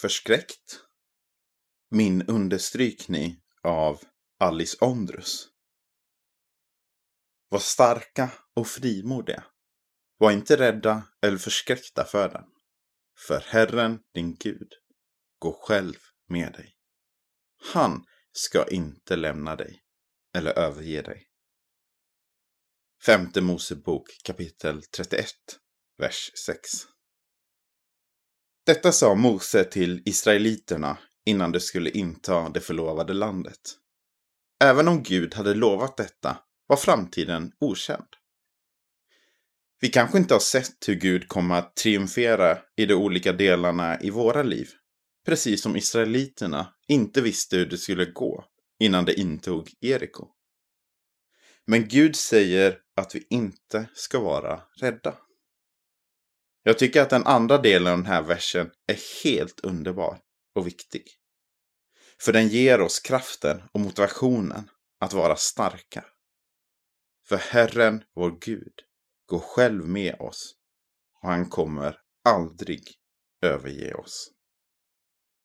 förskräckt? Min understrykning av Alice Ondrus. Var starka och frimodiga. Var inte rädda eller förskräckta för den. För Herren, din Gud, går själv med dig. Han ska inte lämna dig eller överge dig. Femte Mosebok kapitel 31, vers 6. Detta sa Mose till israeliterna innan de skulle inta det förlovade landet. Även om Gud hade lovat detta var framtiden okänd. Vi kanske inte har sett hur Gud kommer att triumfera i de olika delarna i våra liv. Precis som israeliterna inte visste hur det skulle gå innan de intog Eriko. Men Gud säger att vi inte ska vara rädda. Jag tycker att den andra delen av den här versen är helt underbar och viktig. För den ger oss kraften och motivationen att vara starka. För Herren, vår Gud, går själv med oss och han kommer aldrig överge oss.